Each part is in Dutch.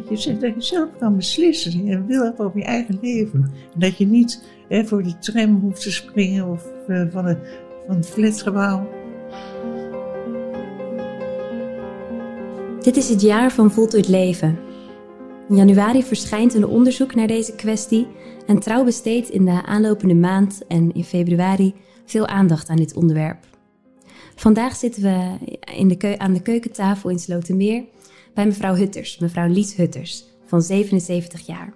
dat je, zelf kan beslissen en wil hebt over je eigen leven. En dat je niet hè, voor de tram hoeft te springen of eh, van, het, van het flatgebouw. Dit is het jaar van voltooid leven. In januari verschijnt een onderzoek naar deze kwestie en trouw besteedt in de aanlopende maand en in februari veel aandacht aan dit onderwerp. Vandaag zitten we in de aan de keukentafel in Slotermeer bij mevrouw Hutters, mevrouw Lies Hutters, van 77 jaar.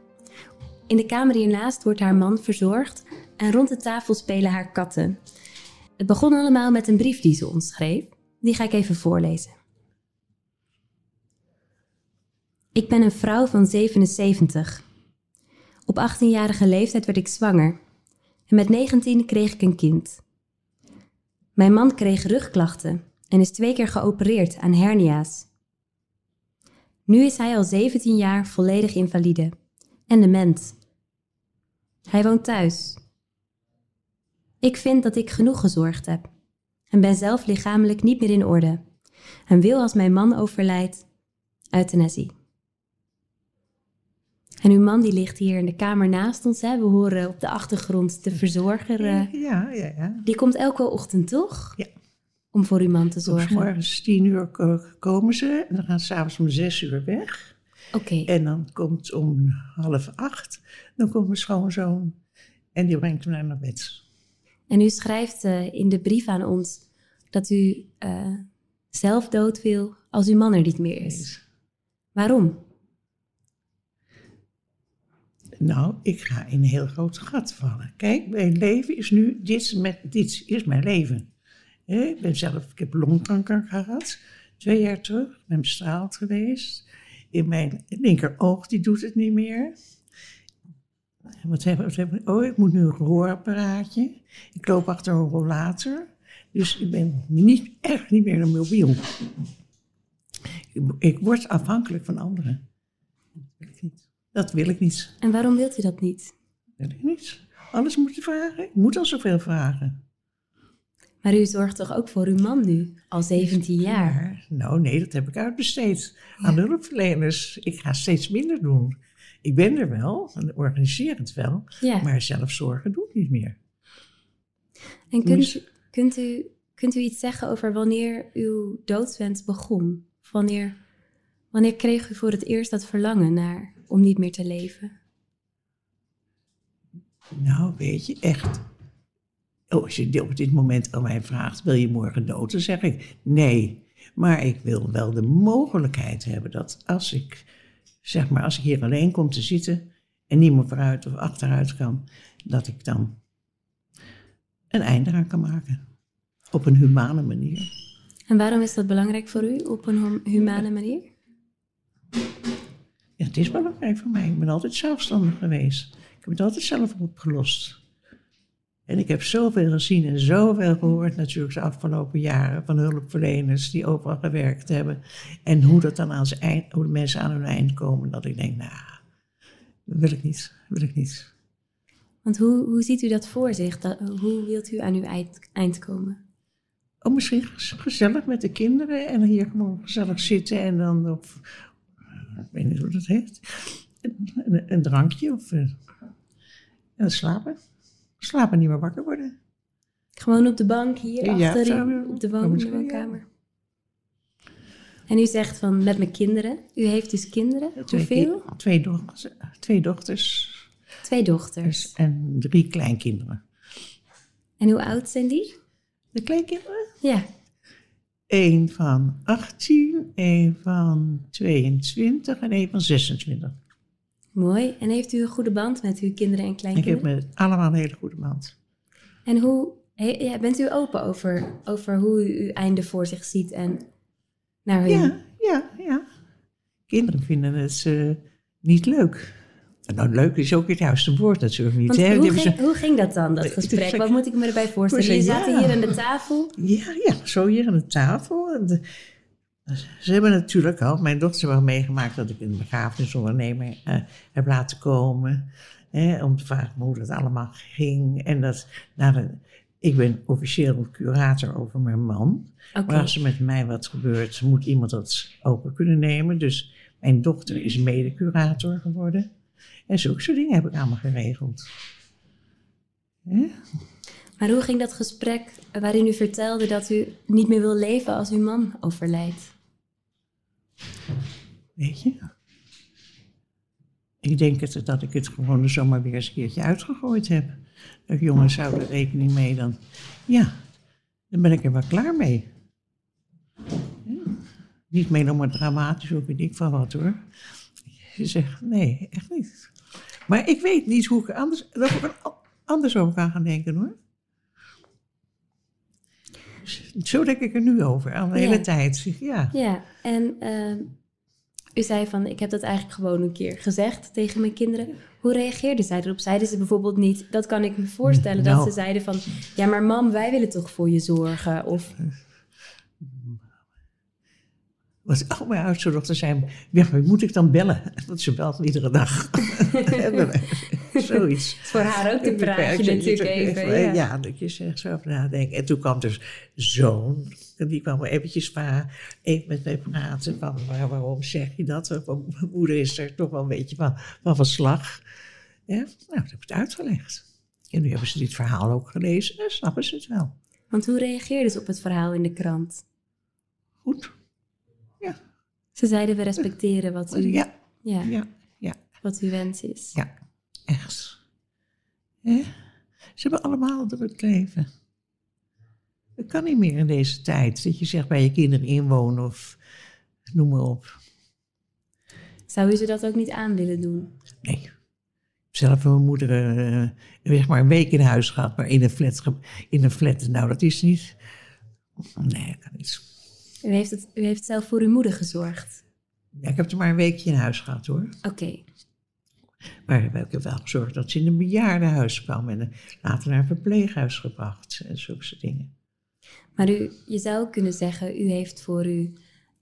In de kamer hiernaast wordt haar man verzorgd en rond de tafel spelen haar katten. Het begon allemaal met een brief die ze ons schreef. Die ga ik even voorlezen. Ik ben een vrouw van 77. Op 18-jarige leeftijd werd ik zwanger. En met 19 kreeg ik een kind. Mijn man kreeg rugklachten en is twee keer geopereerd aan hernia's. Nu is hij al 17 jaar volledig invalide en dement. Hij woont thuis. Ik vind dat ik genoeg gezorgd heb en ben zelf lichamelijk niet meer in orde en wil als mijn man overlijdt euthanasie. En uw man die ligt hier in de kamer naast ons. Hè? We horen op de achtergrond de verzorger. eh, Ja, ja, ja. die komt elke ochtend, toch? Ja. Om voor uw man te zorgen. Oké. morgens tien uur ko- komen ze en dan gaan ze s'avonds om zes uur weg. En dan komt om half acht, dan komt mijn schoonzoon en die brengt hem naar bed. En u schrijft eh, in de brief aan ons dat u eh, zelf dood wil als uw man er niet meer is. Waarom? Nou, ik ga in een heel groot gat vallen. Kijk, mijn leven is nu, dit, is met, dit is mijn leven. Ik ben zelf, ik heb longkanker gehad, twee jaar terug. Ik ben bestraald geweest. In mijn linkeroog, die doet het niet meer. Wat heb, wat heb? Oh, ik moet nu een gehoorapparaatje. Ik loop achter een rollator. Dus ik ben niet, echt niet meer mobiel. Ik, ik word afhankelijk van anderen. Dat wil ik niet. Dat wil ik niet. En waarom wilt u dat niet? Wil ik niet. Alles moet je vragen. Ik moet al zoveel vragen. Maar u zorgt toch ook voor uw man nu, al 17 jaar? Nou, nee, dat heb ik uitbesteed aan de hulpverleners. Ik ga steeds minder doen. Ik ben er wel en organiseer het wel, Ja. maar zelf zorgen doe ik niet meer. En kunt u, kunt, u, kunt u iets zeggen over wanneer uw doodswens begon? Wanneer, wanneer kreeg u voor het eerst dat verlangen naar om niet meer te leven? Nou, weet je, echt. Oh, als je op dit moment aan mij vraagt, wil je morgen dood? Dan zeg ik nee. Maar ik wil wel de mogelijkheid hebben dat als ik, zeg maar, als ik hier alleen kom te zitten en niet meer vooruit of achteruit kan, dat ik dan een einde aan kan maken. Op een humane manier. En waarom is dat belangrijk voor u op een hum- humane manier? Ja, het is belangrijk voor mij. Ik ben altijd zelfstandig geweest. Ik heb het altijd zelf opgelost. En ik heb zoveel gezien en zoveel gehoord natuurlijk de afgelopen jaren van hulpverleners die overal gewerkt hebben. En hoe dat dan aan zijn eind, hoe de mensen aan hun eind komen. Dat ik denk, nou, dat wil ik niet, dat wil ik niet. Want hoe, hoe ziet u dat voor zich? Dat, hoe wilt u aan uw eind, eind komen? Oh, misschien gez- gezellig met de kinderen en hier gewoon gezellig zitten en dan op, ik weet niet hoe dat heet, een, een, drankje of eh, en slapen. Slapen, niet meer wakker worden. Gewoon op de bank hier Ja, achter zo, u, op de ja. woonkamer. En u zegt van met mijn kinderen. U heeft dus kinderen. Hoeveel? ki- Twee, dochters, twee dochters Twee dochters. en drie kleinkinderen. En hoe oud zijn die? De kleinkinderen? Ja. Eén van 18, één van 22 en één van 26. Mooi. En heeft u een goede band met uw kinderen en Ik heb kleinkinderen? met allemaal een hele goede band. En hoe he- ja, bent u open over, over hoe u uw einde voor zich ziet en naar hun? Ja, ja, ja. Kinderen vinden het eh, niet leuk. Nou, leuk is ook het juiste woord natuurlijk niet. Hè. Hoe, ging, hoe ging dat dan, dat gesprek? Wat moet ik me erbij voorstellen? Ze- zaten ja. hier aan de tafel. Ja, ja, zo hier aan de tafel. En de- ze hebben natuurlijk al, mijn dochter heeft wel meegemaakt dat ik een begrafenisondernemer eh, heb laten komen. Om te vragen hoe dat allemaal ging. En dat, nou, de- ik ben officieel curator over mijn man. Oké. Maar als er met mij wat gebeurt, moet iemand dat open kunnen nemen. Dus Mijn dochter is medecurator geworden. En zulke soort dingen heb ik allemaal geregeld. Maar hoe ging dat gesprek waarin u vertelde dat u niet meer wil leven als uw man overlijdt? Weet je? Ik denk het, dat ik het gewoon er zomaar weer eens een keertje uitgegooid heb. Dat jongens zouden rekening mee dan. Ja, dan ben ik er wel klaar mee. Ja. Niet meer dramatisch of weet ik van wat hoor. Je zegt, nee, echt niet. Maar ik weet niet hoe ik anders, dat ik er anders over kan gaan denken hoor. Zo denk ik er nu over, al de hele tijd. Ja, ja en uh, u zei van, ik heb dat eigenlijk gewoon een keer gezegd tegen mijn kinderen. Hoe reageerden zij erop? Zeiden ze bijvoorbeeld niet, dat kan ik me voorstellen, dat nou. ze zeiden van, ja maar mam, wij willen toch voor je zorgen? Of... Wat al mijn oudste dochter zei, ja, moet ik dan bellen? Want ze belt iedere dag. Zoiets. Voor haar ook een praatje natuurlijk even. Ja. ja, dat je zegt zo over nadenken. En toen kwam dus zoon, die kwam eventjes even met mij praten. Van, waarom zeg je dat? Mijn moeder is er toch wel een beetje van, van verslag. Ja, nou, dat heb ik uitgelegd. En nu hebben ze dit verhaal ook gelezen en snappen ze het wel. Want hoe reageerden ze op het verhaal in de krant? Goed. Ja. Ze zeiden we respecteren wat u, ja. Ja. Ja. ja. Wat uw wens is. Ja, echt. Ze hebben allemaal een druk leven. Dat kan niet meer in deze tijd. Dat je zegt bij je kinderen inwonen of noem maar op. Zou u ze dat ook niet aan willen doen? Nee. Zelf mijn moeder uh, zeg maar een week in huis gehad, maar in een flat. In een flat. Nou, dat is niet. Nee, dat kan niet. U heeft, het, u heeft zelf voor uw moeder gezorgd? Ja, ik heb er maar een weekje in huis gehad hoor. Oké. Maar ik heb wel gezorgd dat ze in een bejaardenhuis kwam en later naar een verpleeghuis gebracht en zulke dingen. Maar u, je zou kunnen zeggen, u heeft voor uw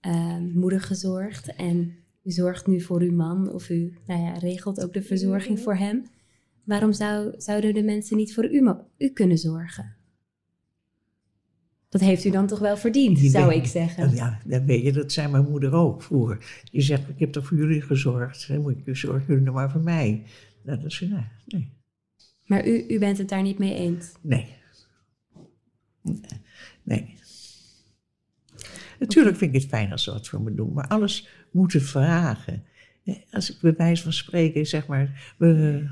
uh, moeder gezorgd en u zorgt nu voor uw man of u nou ja, regelt ook de verzorging voor hem. Waarom zou, zouden de mensen niet voor u, u kunnen zorgen? Dat heeft u dan toch wel verdiend, zou ik zeggen. Ja, dan weet je, dat zei mijn moeder ook vroeger. Je zegt, ik heb toch voor jullie gezorgd, dan moet ik zorgen jullie nog maar voor mij. Nou, dat is, nee, nee. Maar u, u bent het daar niet mee eens? Nee. Nee. Natuurlijk vind ik het fijn als ze wat voor me doen, maar alles moeten vragen. Als ik bij wijze van spreken, zeg maar, mijn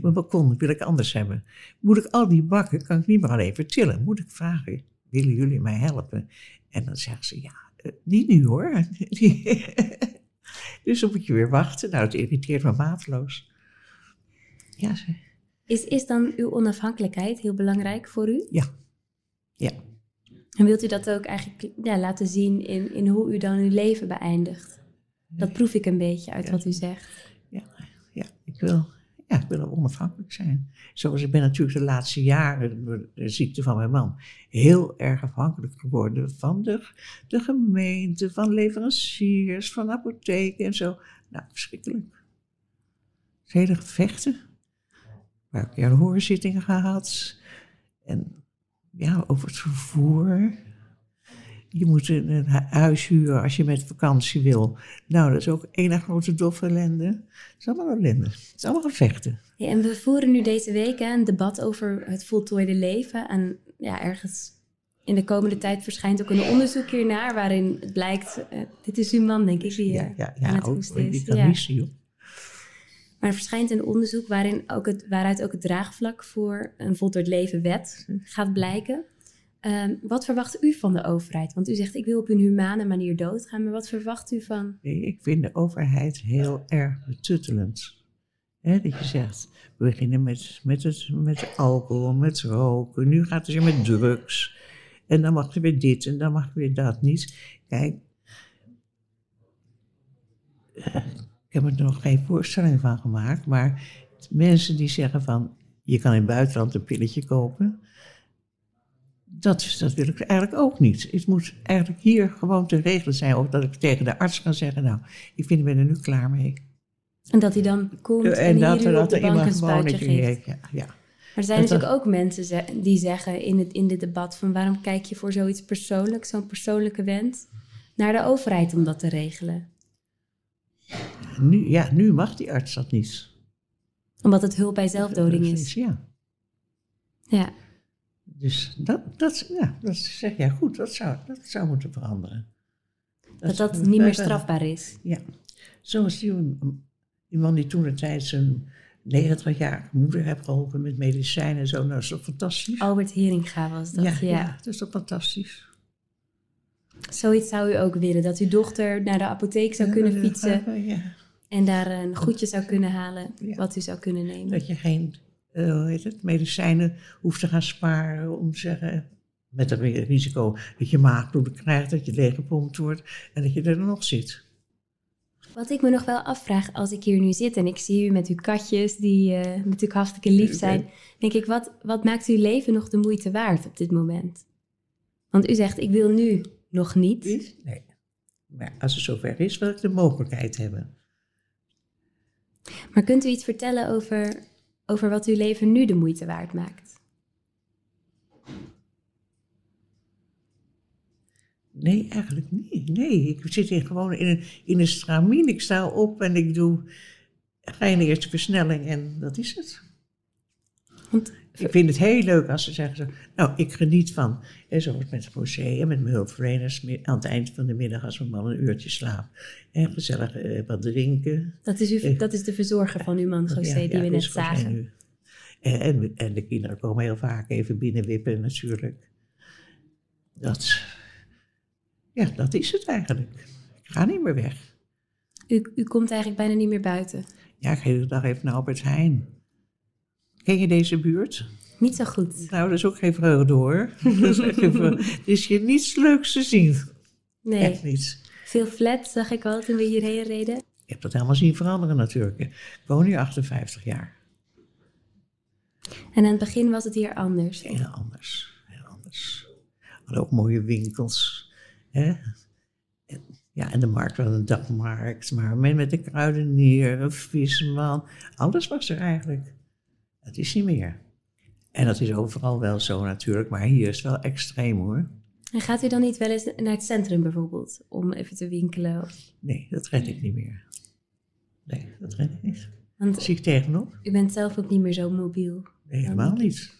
balkon wil ik anders hebben. Moet ik al die bakken, kan ik niet meer alleen vertillen. Moet ik vragen, willen jullie mij helpen? En dan zeggen ze, ja, eh, niet nu hoor. dus dan moet je weer wachten. Nou, het irriteert me mateloos. Ja, ze. Is, is dan uw onafhankelijkheid heel belangrijk voor u? Ja. Ja. En wilt u dat ook eigenlijk ja, laten zien in, in hoe u dan uw leven beëindigt? Dat proef ik een beetje uit wat u zegt. Ja, ja ik wil ja, ik wil onafhankelijk zijn. Zoals ik ben natuurlijk de laatste jaren, de ziekte van mijn man, heel erg afhankelijk geworden van de, gemeente, van leveranciers, van apotheken en zo. Nou, verschrikkelijk. Hele gevechten. Waar ik hoorzittingen gehad. En ja, over het vervoer. Je moet een huis huren als je met vakantie wil. Nou, dat is ook één grote doffe ellende. Het is allemaal ellende. Het is allemaal gevechten. Ja, en we voeren nu deze week een debat over het voltooide leven. En ja, ergens in de komende tijd verschijnt ook een onderzoek hiernaar... waarin het blijkt, uh, dit is uw man, denk ik, die ja, ja, ja, het ook, is. kan ja. missen, joh. Maar er verschijnt een onderzoek waarin ook het, waaruit ook het draagvlak voor een voltooid leven wet gaat blijken... Ehm, wat verwacht u van de overheid? Want u zegt, ik wil op een humane manier doodgaan, maar wat verwacht u van? Ik vind de overheid heel erg betuttelend. dat je zegt, we beginnen met, met, het, met alcohol, met roken, nu gaat het weer met drugs. En dan mag er weer dit en dan mag er weer dat niet. Kijk, eh, ik heb er nog geen voorstelling van gemaakt, maar mensen die zeggen van, je kan in het buitenland een pilletje kopen dat, dat wil ik eigenlijk ook niet. Het moet eigenlijk hier gewoon te regelen zijn. Of dat ik tegen de arts kan zeggen, nou, ik vind, ik ben er nu klaar mee. En dat hij dan komt en, en dat, hier dat op de bank een spuitje geeft. Ja, ja. Maar er zijn natuurlijk ook mensen die zeggen in het in dit debat van waarom kijk je voor zoiets persoonlijks, zo'n persoonlijke wens, naar de overheid om dat te regelen? nu, ja, nu mag die arts dat niet. Omdat het hulp bij zelfdoding is. Ja. Ja. Dus dat, dat, ja, dat zeg jij goed, dat zou, dat zou moeten veranderen. Dat dat niet meer strafbaar is. Ja. Zoals die, die man die toen de tijd zijn 90-jarige moeder heeft geholpen met medicijnen en zo. Nou, dat is toch fantastisch? Albert Heringa was dat, ja. Ja, dat is toch fantastisch? Zoiets zou u ook willen, dat uw dochter naar de apotheek zou kunnen fietsen Ja. en daar een goedje zou kunnen halen wat u zou kunnen nemen. Dat je geen eh, hoe heet het, medicijnen hoeft te gaan sparen om te zeggen... Met het risico dat je maagbloeden krijgt, dat je leeggepompt wordt en dat je er nog zit. Wat ik me nog wel afvraag als ik hier nu zit en ik zie u met uw katjes die eh, natuurlijk hartstikke lief zijn, denk ik, wat, wat maakt uw leven nog de moeite waard op dit moment? Want u zegt, ik wil nu nog niet. Nee. Maar als het zover is, wil ik de mogelijkheid hebben. Maar kunt u iets vertellen over, over wat uw leven nu de moeite waard maakt? Nee, eigenlijk niet. Nee, ik zit hier gewoon in een, in een stramien. Ik sta op en ik doe. Ga eerste versnelling en dat is het. Want Ik vind het heel leuk als ze zeggen zo, nou, ik geniet van. En zo wordt met het museum, met mijn hulpverleners, aan het eind van de middag als mijn man een uurtje slaapt. En gezellig eh, wat drinken. dat is, uw, Eh, dat is de verzorger van uw man, José, Ja, die we net dus José zagen. En, en, en de kinderen komen heel vaak even binnenwippen natuurlijk. Dat, ja, dat is het eigenlijk. Ik ga niet meer weg. U, u komt eigenlijk bijna niet meer buiten. Ja, ik ga iedere dag even naar Albert Heijn. Ken je deze buurt? Niet zo goed. Nou, dat is ook geen vreugde hoor. Dat is hier niets leuks te zien. Nee, Echt niet. veel flats zag ik al toen we hierheen reden. Ik heb dat helemaal zien veranderen natuurlijk. Ik woon nu 58 jaar. En aan het begin was het hier anders. Heel anders. Heel anders. We hadden ook mooie winkels. Hè? En, ja, en de markt was een dagmarkt. Maar met met de kruidenier, een visman. Alles was er eigenlijk. Dat is niet meer. En dat is overal wel zo natuurlijk. Maar hier is het wel extreem hoor. En gaat u dan niet wel eens naar het centrum bijvoorbeeld, om even te winkelen? Of- Nee, dat red ik niet meer. Nee, dat red ik niet. Want Zie ik tegenop? u bent zelf ook niet meer zo mobiel. Nee, helemaal niet.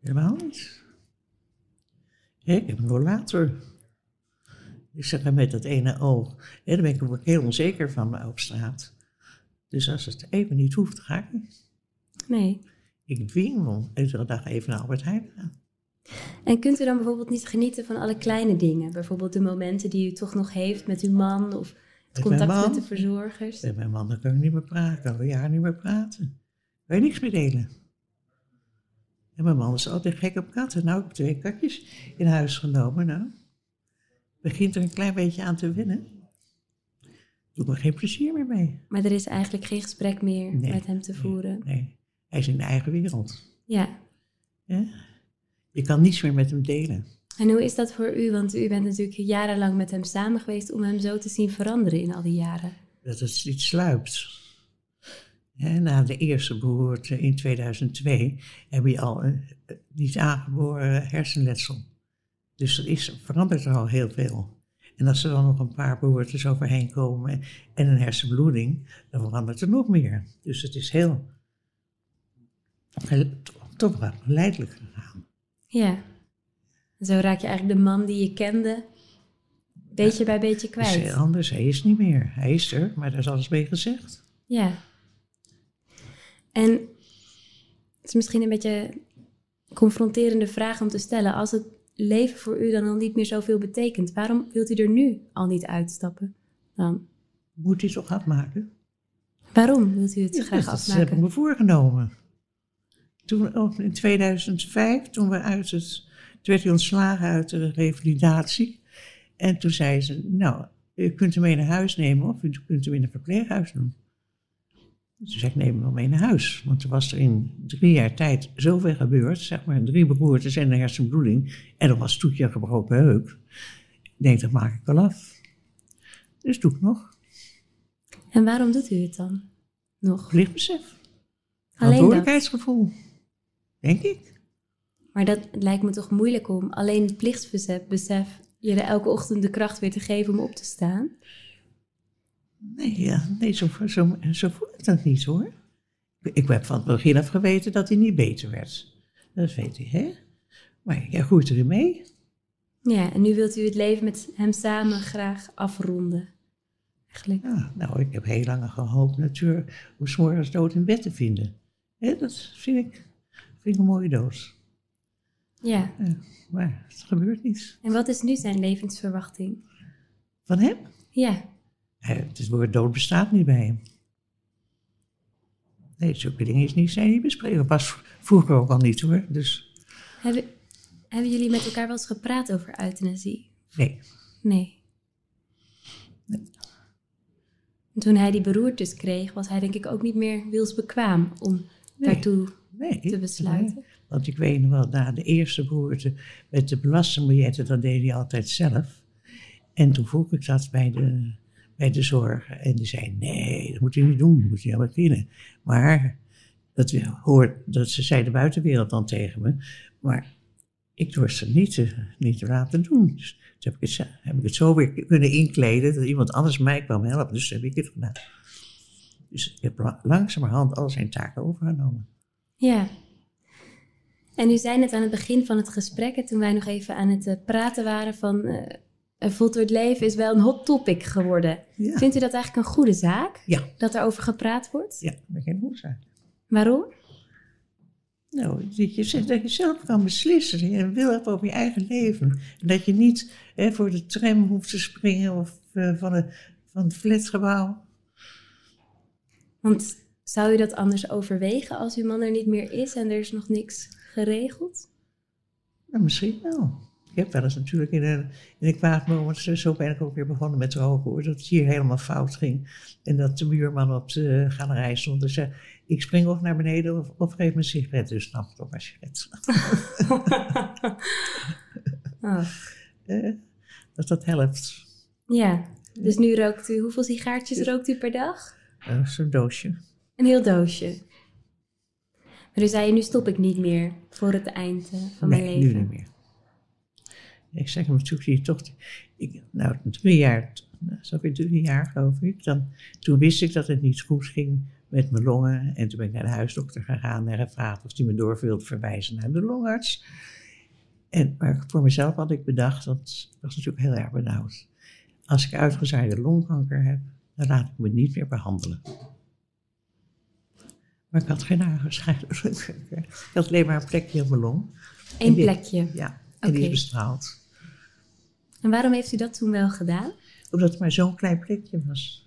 Helemaal niet. Ik heb een rollator. Ik zeg met dat ene oog. Daar ben ik ook heel onzeker van op straat. Dus als het even niet hoeft, ga ik niet. Nee. Ik dwing me om iedere dag even naar Albert Heijn te gaan. En kunt u dan bijvoorbeeld niet genieten van alle kleine dingen? Bijvoorbeeld de momenten die u toch nog heeft met uw man of het Met contact man? met de verzorgers? Met mijn man dan kan ik niet meer praten. Een jaar niet meer praten. Kan je niks meer delen. En mijn man is altijd gek op katten. Nou, ik heb twee katjes in huis genomen. Nou, begint er een klein beetje aan te winnen. Doe me geen plezier meer mee. Maar er is eigenlijk geen gesprek meer Nee, met hem te voeren. Nee, hij is in de eigen wereld. Ja. Je kan niets meer met hem delen. En hoe is dat voor u? Want u bent natuurlijk jarenlang met hem samen geweest om hem zo te zien veranderen in al die jaren. Dat het iets sluipt. Na de eerste beroerte in 2002 heb je al een eh, niet aangeboren hersenletsel. Dus er is, verandert er al heel veel. En als er dan nog een paar beroertes overheen komen en een hersenbloeding, dan verandert er nog meer. Dus het is heel toch wel geleidelijk gegaan. Ja. Zo raak je eigenlijk de man die je kende, beetje bij beetje is kwijt. heel anders, hij is niet meer. Hij is er, maar daar is alles mee gezegd. Ja. En het is misschien een beetje een confronterende vraag om te stellen. Als het leven voor u dan al niet meer zoveel betekent, waarom wilt u er nu al niet uitstappen? Dan? Moet hij toch afmaken? Waarom wilt u het Ja, graag dat heb ik afmaken? me voorgenomen. Toen, oh, in 2005, toen, we uit het, toen werd hij ontslagen uit de revalidatie. En toen zei ze, nou, u kunt hem mee naar huis nemen of u kunt hem in een verpleeghuis doen. Dus toen zei ik, neem hem wel mee naar huis. Want er was er in drie jaar tijd zoveel gebeurd. Zeg maar drie beroertes en een hersenbloeding. En er was toetje een gebroken heup. Ik denk, dat maak ik wel af. Dus doe ik nog. En waarom doet u het dan? Nog? Plichtbesef. Alleen dat. Denk ik. Maar dat lijkt me toch moeilijk om alleen het plichtsbesef besef, je er elke ochtend de kracht weer te geven om op te staan. Nee, ja, nee zo, zo, zo voel ik dat niet hoor. Ik heb van het begin af geweten dat hij niet beter werd. Dat weet hij, hè? Maar jij groeit erin mee. Ja, en nu wilt u het leven met hem samen graag afronden. Eigenlijk. Ja, nou, ik heb heel lang gehoopt natuurlijk om s'morgens dood in bed te vinden. Dat vind ik, vind ik een mooie doos. Ja. Maar het gebeurt niet. En wat is nu zijn levensverwachting? Van hem? Ja. Het woord dood bestaat niet bij hem. Nee, zulke dingen is niet, zijn niet bespreken. Was vroeger ook al niet hoor. Dus Hebben, hebben jullie met elkaar wel eens gepraat over euthanasie? nee. Nee. En Toen hij die beroertes kreeg, was hij denk ik ook niet meer wilsbekwaam om Nee. daartoe nee te besluiten. nee. Want ik weet nog wel, na de eerste beroerte met de belastingbiljetten, dat deed hij altijd zelf. En toen vroeg ik dat bij de, bij de zorg. En die zei, nee, dat moet je niet doen, dat moet je helemaal beginnen. Maar, dat, hoort, dat ze zei de buitenwereld dan tegen me. Maar ik dorst het niet te, niet te laten doen. Dus toen heb ik, het, zo- heb ik het zo weer kunnen inkleden dat iemand anders mij kwam helpen. Dus toen heb ik het gedaan. Dus ik heb la- langzamerhand al zijn taken overgenomen. Ja. En u zei net aan het begin van het gesprek, en toen wij nog even aan het eh, praten waren, van eh een voltooid leven is wel een hot topic geworden. Ja, Vindt u dat eigenlijk een goede zaak? ja, Dat er over gepraat wordt? ja dat geen oorzaak. Waarom? Nou, dat je, zegt dat je zelf kan beslissen. Je een wil hebt over je eigen leven. En dat je niet hè, voor de tram hoeft te springen of eh, van, een, van het flatgebouw. Want zou u dat anders overwegen als uw man er niet meer is en er is nog niks geregeld? Nou, misschien wel. Ik heb wel eens natuurlijk in een, in een kwaad moment, zo ben ik ook weer begonnen met roken, hoor, dat het hier helemaal fout ging. En dat de buurman op de galerij stond en zei, ik spring of naar beneden of, of geef me een sigaret. Dus nam toch maar sigaret. Oh, Eh, dat dat helpt. ja, dus nu rookt u, hoeveel sigaartjes rookt u per dag? Eh, Zo'n doosje. Een heel doosje. Maar u zei, nu stop ik niet meer voor het eind eh, van mijn nee, leven. nu niet meer. Ik zeg hem natuurlijk hier toch, ik, nou drie jaar, nou, weer drie jaar geloof ik, dan, toen wist ik dat het niet goed ging met mijn longen. En toen ben ik naar de huisdokter gegaan en gevraagd of hij me door wilde verwijzen naar de longarts. En, maar voor mezelf had ik bedacht, dat was natuurlijk heel erg benauwd. Als ik uitgezaaide longkanker heb, dan laat ik me niet meer behandelen. Maar ik had geen longkanker. Ik had alleen maar een plekje op mijn long. Eén plekje. Ja, en die Oké. is bestraald. En waarom heeft u dat toen wel gedaan? Omdat het maar zo'n klein plekje was.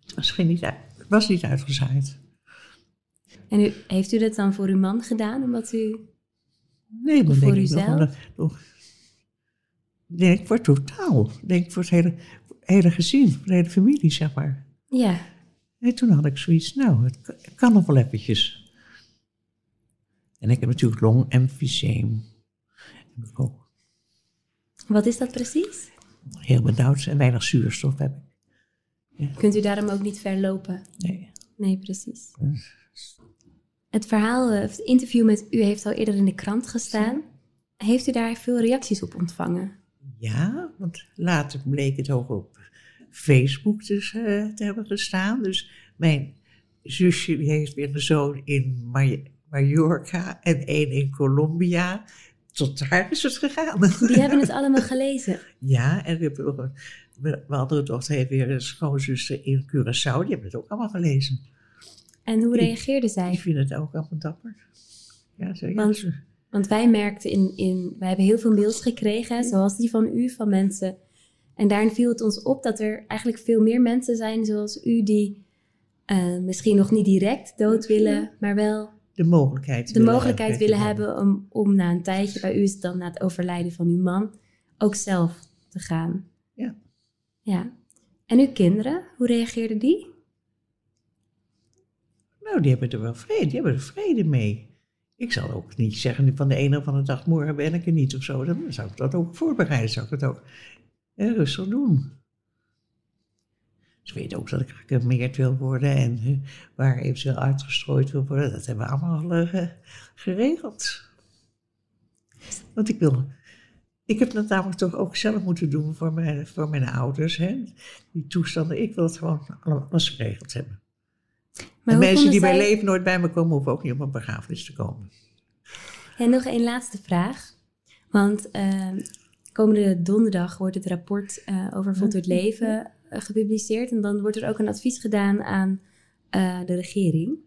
Het was, geen, niet, het was niet uitgezaaid. En u, heeft u dat dan voor uw man gedaan? Omdat u... Nee, Of voor uzelf? denk ik voor totaal. Denk voor het hele, hele gezin, voor de hele familie, zeg maar. Ja, En toen had ik zoiets, nou, het kan, nog wel eventjes. En ik heb natuurlijk longemfyseem. Heb ik ook wat is dat precies? heel benauwd en weinig zuurstof heb ik. Kunt u daarom ook niet ver lopen? Nee. Nee, precies. Het verhaal, eh, het interview met u heeft al eerder in de krant gestaan. Heeft u daar veel reacties op ontvangen? Ja, want later bleek het ook op Facebook dus, eh, te hebben gestaan. Dus mijn zusje die heeft weer een zoon in Mallorca en één in Colombia. Tot daar is het gegaan. Die hebben het allemaal gelezen. Ja, en we mijn andere dochter heeft weer een schoonzuster in Curaçao. Die hebben het ook allemaal gelezen. En hoe reageerden zij? Die vinden het ook allemaal dapper. Ja, zo, Want-. Want wij merkten in, in, wij hebben heel veel mails gekregen, zoals die van u, van mensen. En daarin viel het ons op dat er eigenlijk veel meer mensen zijn zoals u die eh, misschien nog niet direct dood willen, maar wel de mogelijkheid, de willen mogelijkheid hebben. willen hebben om, om na een tijdje, bij u is het dan na het overlijden van uw man, ook zelf te gaan. Ja. Ja. En uw kinderen, hoe reageerden die? Nou, die hebben er wel vrede, die hebben er vrede mee. Ik zal ook niet zeggen van de ene van de dag, morgen ben ik er niet of zo. Dan zou ik dat ook voorbereiden, zou ik dat ook eh, rustig doen. Ze weten ook dat ik gecremeerd wil worden en waar eventueel uitgestrooid wil worden. Dat hebben we allemaal eh, geregeld. Want ik wil, Ik heb dat namelijk toch ook zelf moeten doen voor mijn, voor mijn ouders. Hè? Die toestanden, ik wil het gewoon alles geregeld hebben. Maar en mensen die bij leven nooit bij me komen, hoeven ook niet op een begrafenis te komen. En nog één laatste vraag. Want uh, komende donderdag wordt het rapport uh, over voltooid leven uh, gepubliceerd. En dan wordt er ook een advies gedaan aan uh, de regering.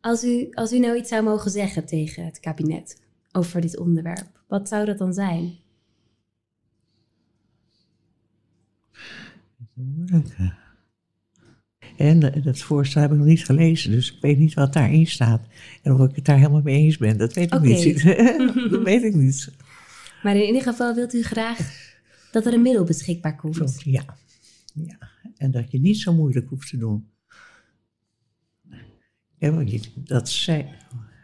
Als u, als u nou iets zou mogen zeggen tegen het kabinet over dit onderwerp, wat zou dat dan zijn? En dat voorstel heb ik nog niet gelezen, dus ik weet niet wat daarin staat. En of ik het daar helemaal mee eens ben, dat weet ik niet. dat weet ik niet. Maar in ieder geval wilt u graag dat er een middel beschikbaar komt. Ja. ja. En dat je niet zo moeilijk hoeft te doen. Ja, dat zei,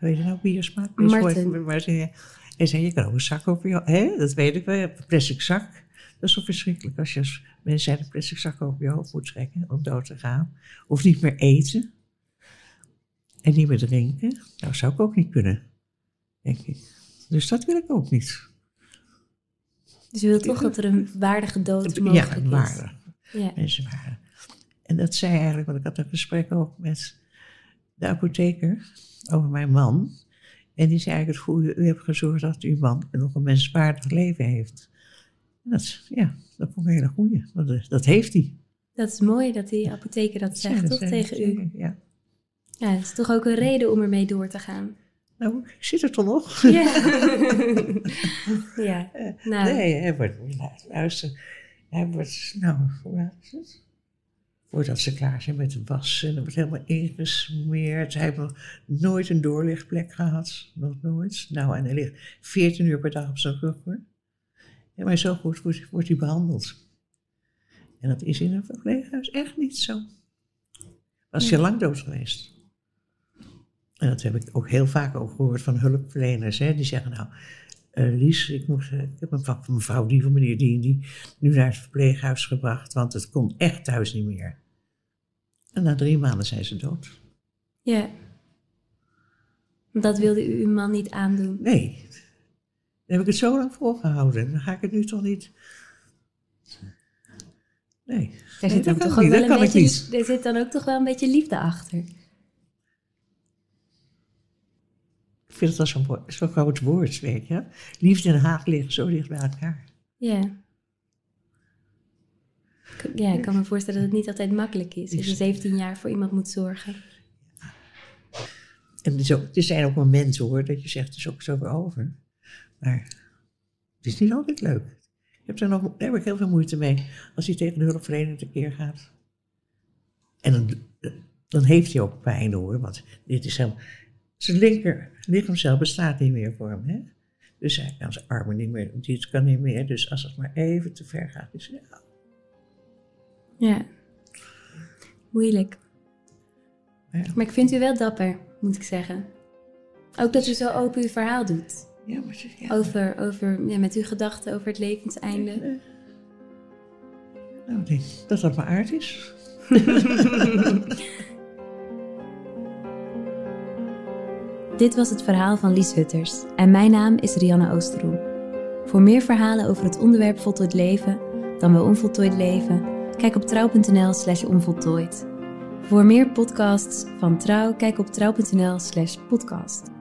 weet je nou wie je smaakt? Martin. Hij zei, je kan ook een zak over je hè? Dat weet ik wel, je hebt een plastic zak. Dat is toch verschrikkelijk als je als mensen een plastic zak over je hoofd moet trekken om dood te gaan. Of niet meer eten. En niet meer drinken. Nou, zou ik ook niet kunnen, denk ik. Dus dat wil ik ook niet. Dus je wilt toch dat er een waardige dood mogelijk is? Ja, een waardige. Ja. Mensen waren. En dat zei eigenlijk, want ik had een gesprek ook met de apotheker over mijn man. En die zei eigenlijk het goede, u hebt gezorgd dat uw man nog een menswaardig leven heeft. En dat, ja, dat vond ik een hele goeie, want eh, dat heeft hij. Dat is mooi dat die apotheker dat zegt, toch, tegen u? Ja. Ja, het is toch ook een reden om ermee door te gaan. Nou, ik zit er toch nog? Ja. ja. Nou. Nee, hij wordt, luister, hij wordt, nou, hoe het? Voordat ze klaar zijn met de wassen, en dan wordt helemaal ingesmeerd. Hij heeft nooit een doorlichtplek gehad, nog nooit. Nou, en hij ligt 14 uur per dag op zijn rug, hoor. Ja, maar zo goed wordt, wordt hij behandeld. En dat is in een verpleeghuis echt niet zo. Was je lang dood geweest. En dat heb ik ook heel vaak ook gehoord van hulpverleners. Hè, die zeggen nou, uh, Lies, ik, moest, uh, ik heb een van mevrouw die van meneer die, die nu naar het verpleeghuis gebracht, want het kon echt thuis niet meer. En na drie maanden zijn ze dood. Ja. Dat wilde u uw man niet aandoen? Nee. Dan heb ik het zo lang volgehouden. Dan ga ik het nu toch niet... Nee. Er zit, dan toch wel een beetje, er zit dan ook toch wel een beetje liefde achter. Ik vind het wel zo'n zo groot woord, weet je. Liefde en haat liggen zo dicht bij elkaar. Ja. Ja, ik kan me voorstellen dat het niet altijd makkelijk is. Als je 17 jaar voor iemand moet zorgen. En er, ook, er zijn ook momenten hoor, dat je zegt, het is ook zo weer over. Maar het is niet altijd leuk. Ik heb er nog, daar heb ik heel veel moeite mee. Als hij tegen de hulpverlening tekeer gaat. En dan, dan heeft hij ook pijn hoor, want dit is helemaal... Zijn linker lichaamcel bestaat niet meer voor hem. Hè? Dus hij kan zijn armen niet meer, dit kan niet meer. Dus als het maar even te ver gaat, is hij... Ja, moeilijk. Ja. Maar ik vind u wel dapper, moet ik zeggen. Ook dat u zo open uw verhaal doet. Ja, maar ja. Over, over, ja, met uw gedachten over het levenseinde. Nou, ik denk dat dat mijn aard is. Dit was het verhaal van Lies Hutters en mijn naam is Rianne Oosteroen. Voor meer verhalen over het onderwerp voltooid leven, dan wel onvoltooid leven, kijk op trouw.nl slash onvoltooid. Voor meer podcasts van Trouw, kijk op trouw.nl slash podcast.